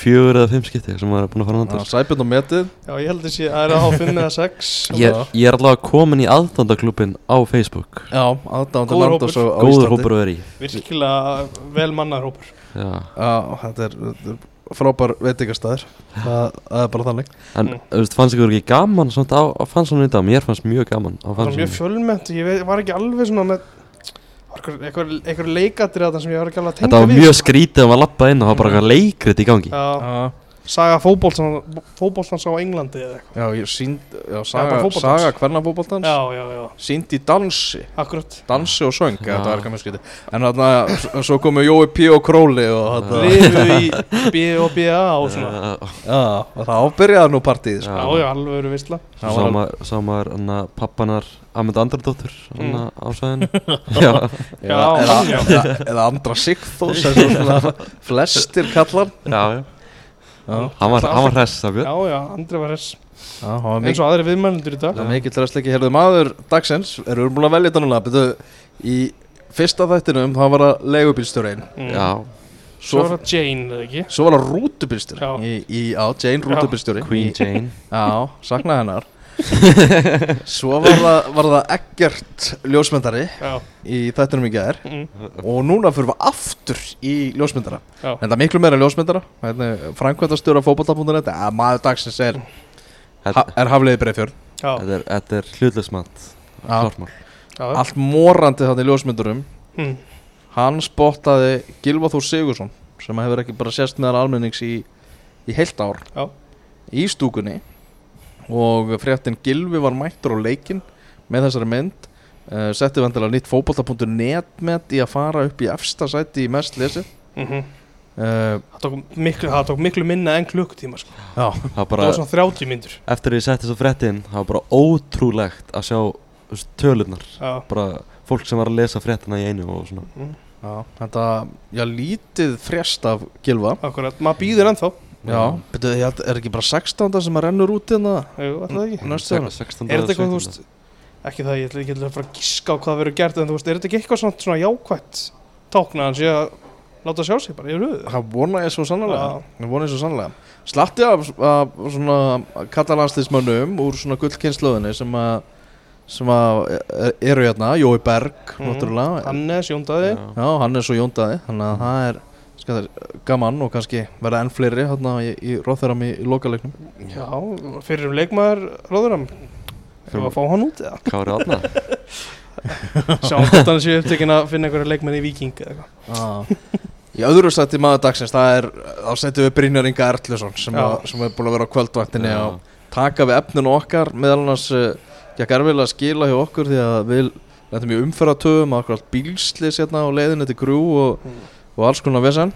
Fjögur eða fimm skipti sem maður er búin að fara á andás Sæbjörn og Metið Já, ég held að sé að það er að eða sex. Ég, ég er allavega komin í aðdandaklubin á Facebook. Já, til Góður Landos á, á Góður Íslandi. hópur að vera í. Virkilega vel mannar hópur. Já, Já, þetta er, þetta er frábær veitingastæður það, það er bara þannig. En Mm. veist, fannst ykkur ekki gaman samt á, á fannsónu í dag? Mér fannst mjög gaman á Það var mjög fannsónu fjölmennt. Ég veit- var ekki alveg svona með var einhver, einhver, einhver leikatir að það sem ég var ekki alveg að Þetta tengja var við mjög skrítið að maður lappa inn og það var bara eitthvað leikrit í gangi. Já, Já, saga fótboltans á Englandi eða eitthvað Já, ég sínd, já, saga, fótboltans. saga hvernig fótboltans Já, já, já, Sínd í dansi akkurat Dansi og söng, Já. ja. þetta var eitthvað mjög skytið En þarna, svo komu Jói P. og Króli og þarna Lifu í B og BA og svona Já, og þá byrjaði nú partíð sko. Já, já, alveg verið Það var sá maður, hana, pappanar Amund Andradóttur hana, Mm. á sæðinu (laughs) Já, Já, já. eða, eða Andra Sigþós og svona (laughs) flestir kallar já, já Já, Hann var, hann var hress, það Já, björn. Já, Andri var já, það var eins mikið og aðri viðmælendur í dag. Er að slekki Herðu maður dagsins, erum við búin að velja þetta núna? Byrju, í fyrsta þættinum það var að leigubílstjórein Mm. Já, Svo Svo, var það Jane, eða ekki? svo var það rútubílstjóri Já. í, í, Já, Jane rútubílstjóri Queen Jane. Já, saknaði hennar (laughs) Svo var það, var það Eggert ljósmyndari Já, í þættinum í gær. Mm, Og núna fyrir við aftur í ljósmyndara. Já, En það er miklu meira ljósmyndara. Frankvæntastjóra fótbolta.net ja, Maður dagsins er, ha, Þetta er hafliði breyfjörn já, þetta er, þetta er já, Allt morandi þannig ljósmyndurum. Mm, Hann spottaði Gilva Þór Sigursson Sem hefur ekki bara sést meðal almennings í, í heilt ár Já. Í stúkunni Og fréttin Gilvi var mættur á leikinn Með þessari mynd. Uh, Setti vandilega nýtt fótbolta.net met Í að fara upp í efsta sæti í mest lesi mhm. uh, það, tók miklu, það tók miklu minna en klukkutíma sko. Já. Það var Það bara, var svona 30 myndur eftir að ég setti þessu fréttin Það var bara ótrúlegt að sjá tölurnar. Já, Bara fólk sem var að lesa fréttina í einu og svona. Mm, Já, þetta, já, lítið frest af Gilva akkurat, maður býður ennþá Já, betur, held, er ekki bara 16. sem að rennur út hérna Jú, alltaf ekki Næstu. 16. Er þetta eitthvað, þú 17.. veist Ekki það, ég ætla ekki að fara að gíska á hvað verður gert En þú veist, er þetta ekki eitthvað svona, svona jákvætt Tákna að hann sé að láta sjá sig bara yfir höfuð Það vona ég svo sannlega. Það vona ég svo sannlega Slatti af, svona kallalandsliðsmönnum úr svona gullkynnslóðinni sem að sem að eru hérna Jói Berg, Mhm. náttúrulega Hannes, Jóndaði Já. Já, hann er svo Jóndaði þannig að það er gaman og kannski verða enn fleiri hérna í, í róþæram í, í lokaleiknum Já, fyrir um leikmaður Róðuram Fyrir að fá hann út eða Kári Átna (laughs) Sjáum hvort hann sé upptekinn að finna einhverja leikmenn í Viking eða eitthvað ah. Í öðru sætti maður dagsins það er, þá setjum við Brynjar Inga Erlusson sem, að, sem er búin að vera á kvöldvaktinni Já. og taka við efninu okkar meðal annars uh, Gekk erfilega að skila hjá okkur því að við lendum í umferðatöfum akkurat bílslis hérna á leiðinni til grú og, Mm. Og alls konar vesen.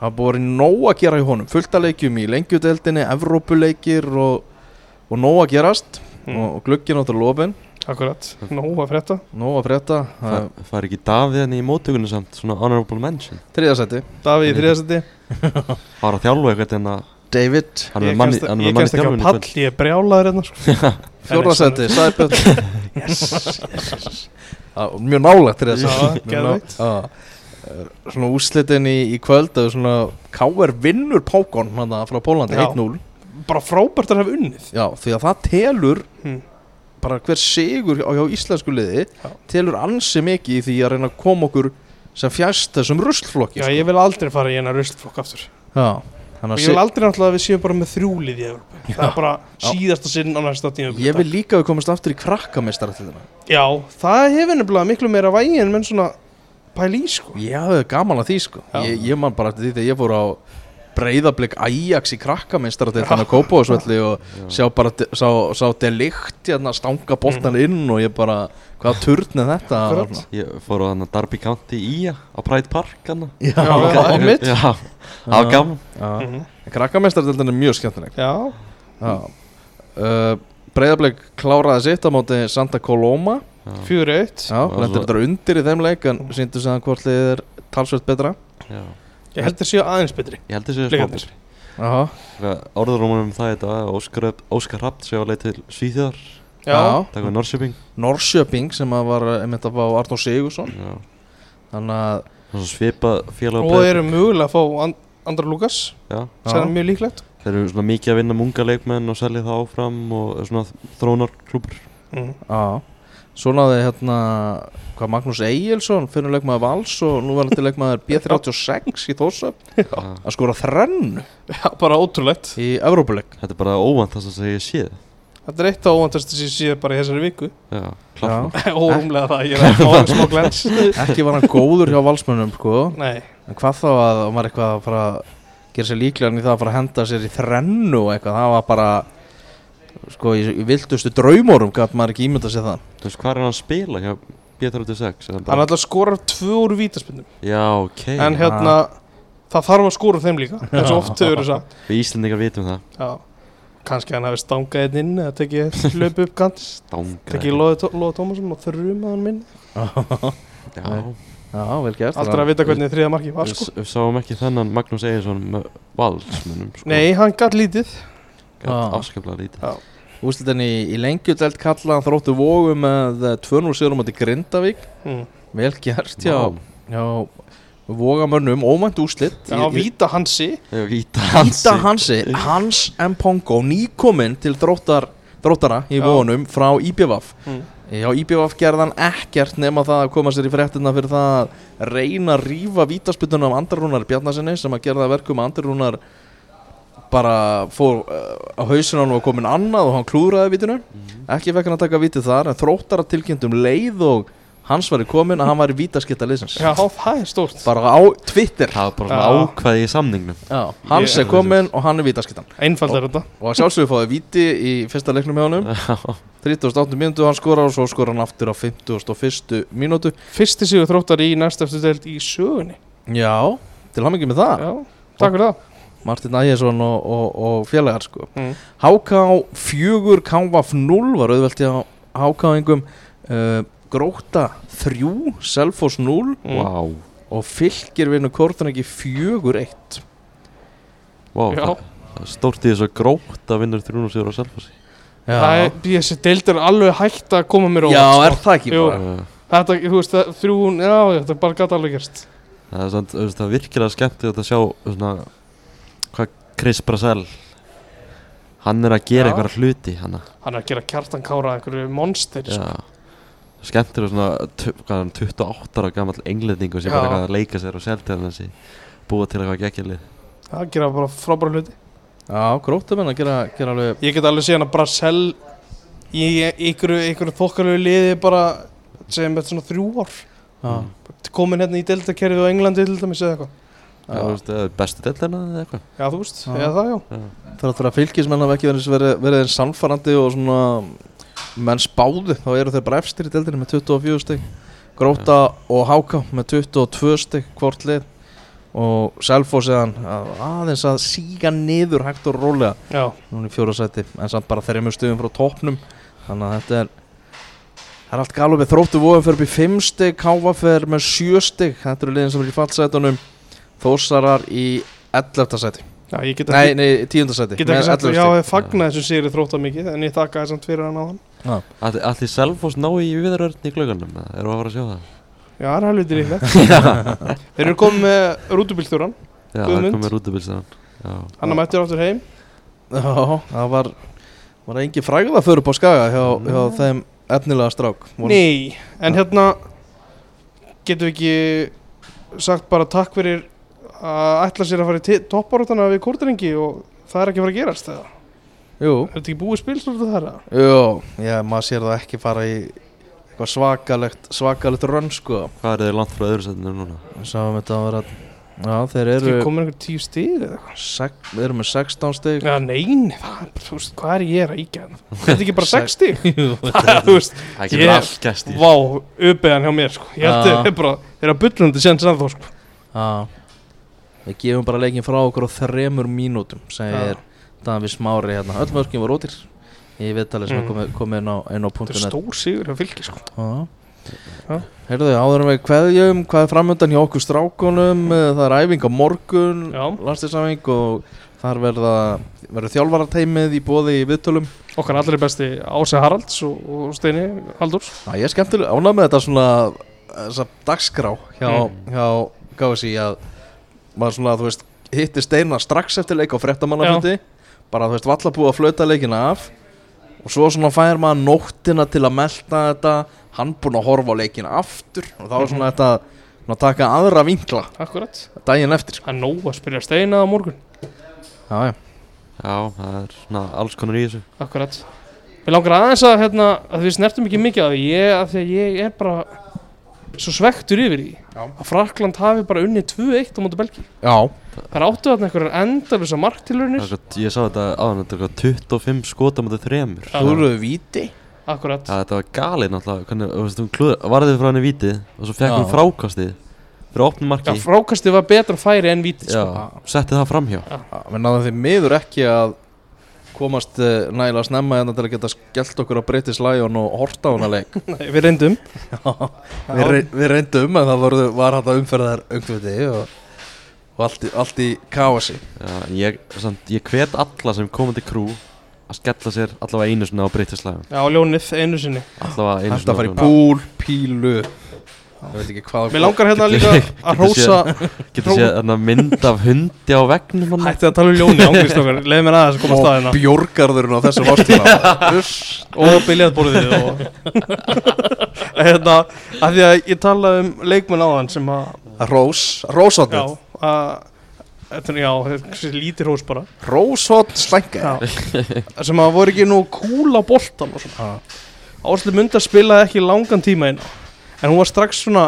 Það búið að vera nóg að gera hjá honum. Fullt að leikjum í lengjudeldinni, Evrópuleikir og, og nóg að gerast. Mm. og, og glugginn áttur lofin. Akkurat, nóg að frétta. Nóg að frétta. Uh, Það fær ekki Davíð henni í móttökunni samt Svona honorable mention? Þriðasætti, Davíð í þriðasæti Var (laughs) að þjálfa eitthvað en að David. Hann er Ég kemst- er ekki á í pall, ég er brjálaður hérna sko. (laughs) Fjórðasætti, Sæbjörn. (laughs) Yes Já, Mjög nálægt til þess Já, geðveikt. Svona úrslitin í, í kvöld er svona K.R. vinnur Pókon hana, frá Pólandi, Já. 1-0 Bara frábært að hafa unnið Já, því að það telur hm. bara hver sigur hjá, hjá íslensku liði Já. telur ansi mikið í því að reyna að koma okkur sem fjæst þessum ruslflokki Já, sko. ég vil aldrei fara í hennar ruslflokk aftur Já, Og ég vil aldrei náttúrulega að við séum bara með þrjúlið í Evrópu Það er bara Já. síðasta sinn á næsta tíma ég vil líka að við komast aftur í krakkameistarættina Já, það hefur nefnilega miklu meira vægi en menn svona pæli í sko Ég hafði gaman að því sko Já. ég, ég man bara eftir því þegar ég fór á breyðablик Ajax í krakkameistarættina á Kópavóðsvelli og Já. sjá bara de- sá, sá delikt hérna stanga boltan inn og ég bara hvaða turn er þetta Akkurat. Ég fór á hann að Darby County í á Pride Park hann Já, Já, ok. einmitt. Já, það var gaman Já. Mhm. Krakkameistarættina er mjög skemmtileg Já, Já uh, Breiðablik kláraði sitt á móti Santa Coloma Já, fjögur eitt. Svo- þetta undir í þeim leik en síndu sig að hvort liðið er talsveit betra. Já. Ég held að séu aðeins betri. Ég held þessi Blikarnir. smá Jaha, Orðurómanum um það þetta Óskar, Óskar Rapt sé á leið til Svíþjóðar. Já, Takk við Norrköping. Norrköping sem að var eh, einmitt að fá Arnór Sigursson Já. Þannig að Það er svipað félag og eru mögulega að fá And Andra Lukas Já. Sem er mjög líklegt. Þeir eru svona mikið að vinna munga leikmenn og selja það áfram og er svona þrónar klúpur mm. Já Svo náði hérna hvað Magnús Egilson fyrir leikmaður Vals og nú var þetta leikmaður B36 í Þórsöp að skora þrennu Já, bara ótrúlegt. í Evrópuleik. Þetta er bara óvænt það sem ég séð Þetta er eitt á óvantast sem ég sé bara í þessari viku. Já, klart. (laughs) Órumlega það, ég er að (laughs) fá hann smá glens. Ekki var hann góður hjá valsmönnum sko. Nei, En hvað þá að hann var eitthvað að fara að gera sér líklegan í það að fara að henda sér í þrennu og eitthvað, það var bara sko, í, í vildustu draumórum gæt maður ekki ímynda sér það. Þú veist, hvað er hann að spila hjá B36? Er Hann bara- ætla að skora tvö úr vítaspinnum Já, ok. En hérna, það þarf að skora úr þeim líka (laughs) eins og oft hefur þess að Við Íslendingar vitum það. Já, kannski hann hafi stangað einn inn eða tekið hlaup upp kant. (laughs) Danga tekið Lóði Lóði Tómasson og þrjumaði hann minn. Já. Já, vel gert. Aldrei að vita hvernig þriða marki var sko. við sáum ekki þennan Magnús Eginsson með valsmunum sko. Nei, hann gætt lítið. Afskaplega lítið. Úslitin í, í lengjudelt kalla þróttu vógu með eh, 2-0 sigurum átti Grindavík. Mm. vel gert já, já vogamönnum, óvænt úslit Já, Víta Hansi. Víta Handa Hansi, Hans M. Pongo nýkominn til þróttar þróttara í vógunum frá IBVF mm. Já, IBVF gerðan ekkert nema það að koma sér í fréttina fyrir það að reyna að rífa vítaspytunum af Andarrúnar Bjarnasinni sem að gera það að verkum að Andarrúnar bara fór uh, á hausinu hann og komin annað og hann klúðraði vítinu ekki fekk hann að taka vítið þar en þróttara tilkynntum leið og hans var í komin að hann var í vítaskipta liðsins. Já, það er stórt. Bara á Twitter. Það var bara svona ákvæði í samningnum. Já, hans Ég- er komin og hann er vítaskiptan. Einfald er þetta. og að sjálfsögur fáið víti í fyrsta leiknum hjá honum. 38 mínútu hann skorar og svo skorar hann aftur á 51 mínútu. Fyrsti sigur þróttar í næst eftir deild í sögunni. Já, til hann með það. Já, takk fyrir það Martin Ægjesson og, og, og félagar sko mm. HK 4 KVF 0 var auðvelt hjá HK-ingum uh, Gróta 3 Selfoss 0 Mm. Vá og fylgir vinnu Kortanegi 4-1 Vá, Já. það það er stórt í þess að gróta vinnur 300 sigur á Selfossi Það er, þessi deild er alveg hægt að koma mér á Já, óvart, er sko. það ekki Jú. bara Þetta, þú veist, það, þrjún, já, þetta bara gæti alveg gerst Það er veist, það er virkilega skemmtilegt að sjá svona, hvað Chris Brasel hann er að gera eitthvað hluti hann Hann er að gera kjartan kára einhverju monster sko. Já. Skemmtilega svona tu- hvað er hann, 28 ára gamall englendingur sem bara leika sér og selta hann þessi búa til eitthvað geggjallið Það gera bara frábæra hluti. Já, Gróta menn að gera, gera alveg Ég get alveg síðan að Brasel í einhverju, þokkalegu liði bara sem þetta svona þrjú ár. Komin hérna í deltakerfið á Englandi til dæmis eða eitthvað Já, þú veist, eða bestu deltana eða eitthvað? Já, þú veist, Já. eða það já. Það er að fylgismenn hafa ekki verið, eins sannfærandi og svona menn spáðu, þá eru þeir bara efstir í deildinni með 24 stygg Gróta og Háka með 22 stygg hvort lið. Og Selfoss eðan aðeins að síga niður hægt og rólega Já, núna í fjóra sæti en samt bara þreymur stöðum frá toppnum. Þannig að þetta er það er allt galið við þróttu vóðum fyrir upp í 5 stygg Káfa fyrir með 7 stygg þetta eru liðin sem er í fallsætunum Þósarar í 11. sæti. Já ég get nei, ekki, nei, 10. sæti. get með ekki sagt 11 Já, ég fagna þessu sigri þrótta mikið en ég þakka þess samt fyrir hann á hann. Allir, allir Selfoss ná í viðrörn í glögganum erum við að fara að sjá það? Já, það er helviti (laughs) líklegt. Þeir eru komið með rútubílstjóran Já, það Guðmund. komið rútubilstan Já, Hann er mættur áttur heim. Já, það var var engin frægða fyrir upp á skaga hjá, hjá þeim efnilega strák. Voru- Nei, en hérna getum við ekki sagt bara takk fyrir að ætla sér að fara í topparútana við kórtarengi og það er ekki að fara að gerast eða? Jú, Er þetta ekki búið spilstórt þar? eða? jú, já, maður sér það ekki fara í eitthvað svakalegt svakalegt rönn sko hvað er þið langt frá öðru setinu núna? Sáum þetta að vera Já, þeir Er eru ekki komin einhver tíu stig eða eitthvað? Þeir eru með 16 stig Já, nein, það er þú veist, hvað er ég að íkja hérna? Þetta er ekki bara (laughs) Sex- 6 stig? (laughs) Jú, Það er, þú veist, Það Ég- vá, uppeðan hjá mér, sko Ég held þeir bara, þeir eru að bullandi sen sem þá, sko Já Við gefum bara leikin frá okkur á þremur mínútum segir Daví Smári hérna. Öll mörkin var ótir í viðtalið sem Mm. komið inn á, á Þetta er stór sigur hjá fylki, sko. Heyrðu, áður en við kveðjum, hvað er framöndan hjá okkur strákunum, eh, það er æfing á morgun, landstilsæfing og þar verða, verður þjálfarateimið í bóði í viðtölum. Okkar allri besti Ási Haralds og, og Steini Halldórs. Ég er skemmtileg, ánað með þetta svona, þessa dagskrá hjá, Mm. hjá Gási að maður svona, þú veist, hitti steina strax eftir leik á frettamannafundi, bara þú veist, valla búið að flauta leikina af. Og svo svona fær maður nóttina til að melta þetta, hann búinn að horfa á leikina aftur. Og þá er svona Mhm. þetta, svona taka aðra vinkla. Akkurat daginn eftir Það er nóg að spyrja Steina á morgun. Já, já, Já, það er svona alls konar í þessu. Akkurat Við langar aðeins að, hérna, að við snertum ekki mikið að ég, að því að ég er bara svo svektur yfir því Já. að Frakland hafi bara unnið 2-1 á móti Belgi já. Það er áttu þarna einhverjar er eitthvað- Ég sá þetta áðan, þetta er eitthvað 25 skota mútið þremur. Já. Þú eru víti? Akkurat Já, þetta var galið náttúrulega varðið frá henni vítið og svo fekk Já. hún frákastið fyrir opnum Já, marki. Frákastið var betra færi en víti Já, sko. setti það framhjá. Við náðum því miður ekki að komast uh, nægilega snemma hérna til að geta skellt okkur á British Lion og horta á hana leik. (laughs) Nei, Við reyndum. Við, rey, við reyndum en það var, var hægt að umferðar öngviti og, og allt, í, allt í káasi Já, en ég, samt, ég hvet alla sem komandi krú að skella sér allavega einu sinni á breytislæðum Já, ljónið einu sinni. Allavega einu Þetta fara í sinni púl, pílu Ég veit ekki hvað Mér langar hérna líka að rósa Getur séð þarna mynd af hundi á vegnum Hætti að tala um ljóni, ángist okkar Leði mér aðeins að koma að staðina Og bjórgarðurinn á þessum ástíma (laughs) Og biljardborðið og (laughs) Hérna, af því að ég talaði um leikmenn áðan sem að Rós, Já, Rósotnið að Þetta er, já, lítið rós bara. Rósot slænga Já. sem að voru ekki nú á og svona. Áslu Munda spilaði ekki langan tíma á en hún var strax svona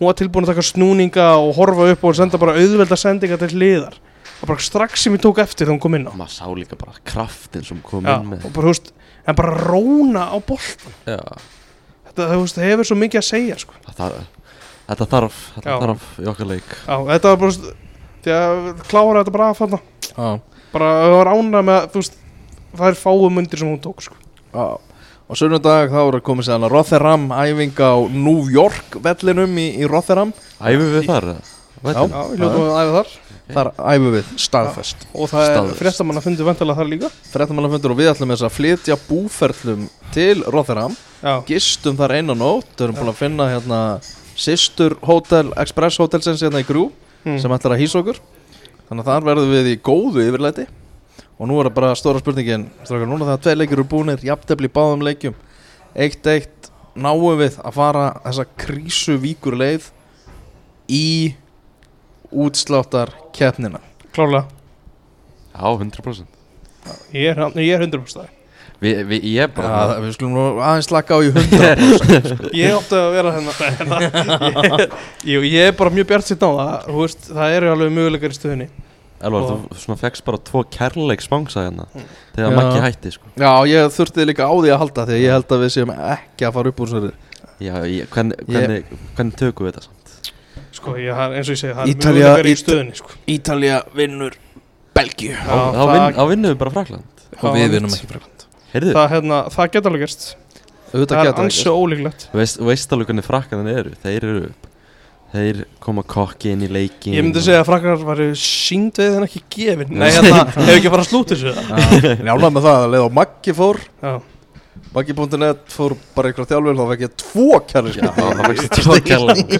hún var tilbúin að taka snúninga og horfa upp og senda bara auðvelda sendinga til hliðar. Og bara strax sem ég tók eftir þegar hún kom inn á. Maður sá líka bara kraftin sem kom Já, inn með. og bara, veist, en bara róna á boltan Já, þetta, það hefur svo mikið að segja sko. það, þetta þarf þetta Já. þarf í okkar leik. Já, þetta var bara því að klára þetta bara að fanna Já, bara það var ána með að, það er fáum undir sem hún tók sko. já Og sunnundag þá er komið sér hana Rotherham æfing á New York vellinum í, í Rotherham Æfum við þar? Já, við hljóðum að æfa þar. Þar æfum við staðfest. Og það er fundi vantilega þar líka? Frettamannaföndur og við ætlum þess að flytja búferlum til Rotherham Já, Gistum þar einu nótt. Við erum búin að finna hérna Sistur Hotel, Express Hotelsins hérna í Grú mm. sem ætlar að hýsa okkur. Þannig að þar verðum við í góðu yfirleiti Og nú er það bara stóra spurningin Strákar, núna það að tvei leikir eru búnir Jafntefli í báðum leikjum Eitt eitt náum við að fara þessa krísu víkur leið Í útsláttar keppnina klárlega. Já, 100% Ég er, ég er 100% það Vi, vi, Ég er bara Já, við skulum nú aðeins slaka á í (laughs) 100% Ég átti að vera (laughs) hérna ég, ég, ég er bara mjög bjart sitt á það. Þú veist, það eru alveg möguleikar í stöðunni Elvar, Og- þú svona fegst bara tvo kærleik spangsa hérna Þegar Já. Maggi hætti sko. Já, ég þurfti líka á því að halda Því að ég held að við séum ekki að fara upp úr sér Já, ég, hvernig, hvernig, hvernig tökum við þetta samt? Sko, ég, það er- eins og ég segi, það eru Ítalía- möguleikar í Ít- stöðunni sko. Ítalía vinnur Belgíu. Já, Þá það- vinnum við bara Frakland. Og við vinnum ekki frekland Heyrðu, það, hérna, það geta alveg gerst. Auðvitað Það er ansi ólíklegt. Þú veist, alveg hvernig Frakland eru? Þeir eru Þeir koma kokki inn í leikin Ég myndi segja að frakkar varu sínd við en ekki gefin. Nei, hérna, (laughs) hefur ekki að fara að slúta þessu? Það? Njálað með það að leið á Maggi fór. Já, Maggi.net fór bara ykkur þjálfur Þá fekk ég tvo kærleik Já, það fækst tvo kærleik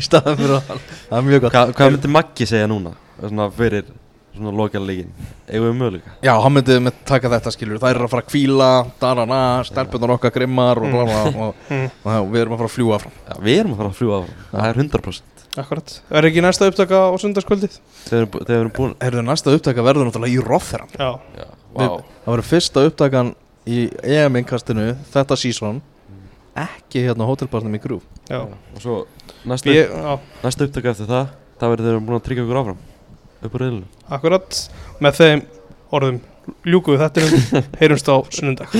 Í staðan fyrir að Það er mjög gott. Hva, Hvað myndi Maggi segja núna? Svona fyrir svona lokal leikin Eigum við möguleika? Já, hann myndi með taka þetta skilur Þær eru að fara að kvíla Darana, stelpunar okkar grimmar Og, bla, bla, og, mm, og, og við erum að fara að fljúa fram Já, við erum að fara að fljúa áfram. Það er 100% akkurat Er ekki næsta upptaka á sundarskvöldið? Þegar við erum bú- þegar við erum búin Herðu, næsta upptaka verður náttúrulega í Rotherham. Já, Já, Við- Það verður fyrsta upptakan í EM-inkastinu Þetta sísón Ekki hérna á hótelbarnum í Grú já. Og svo næsta, Ég, já, næsta upptaka eftir það Það verður þeir búin að tryggja okkur áfram Upp á reyðinu akkurat. Með þeim orðum ljúkuðu þetta (laughs) Heyrumst á sunnundag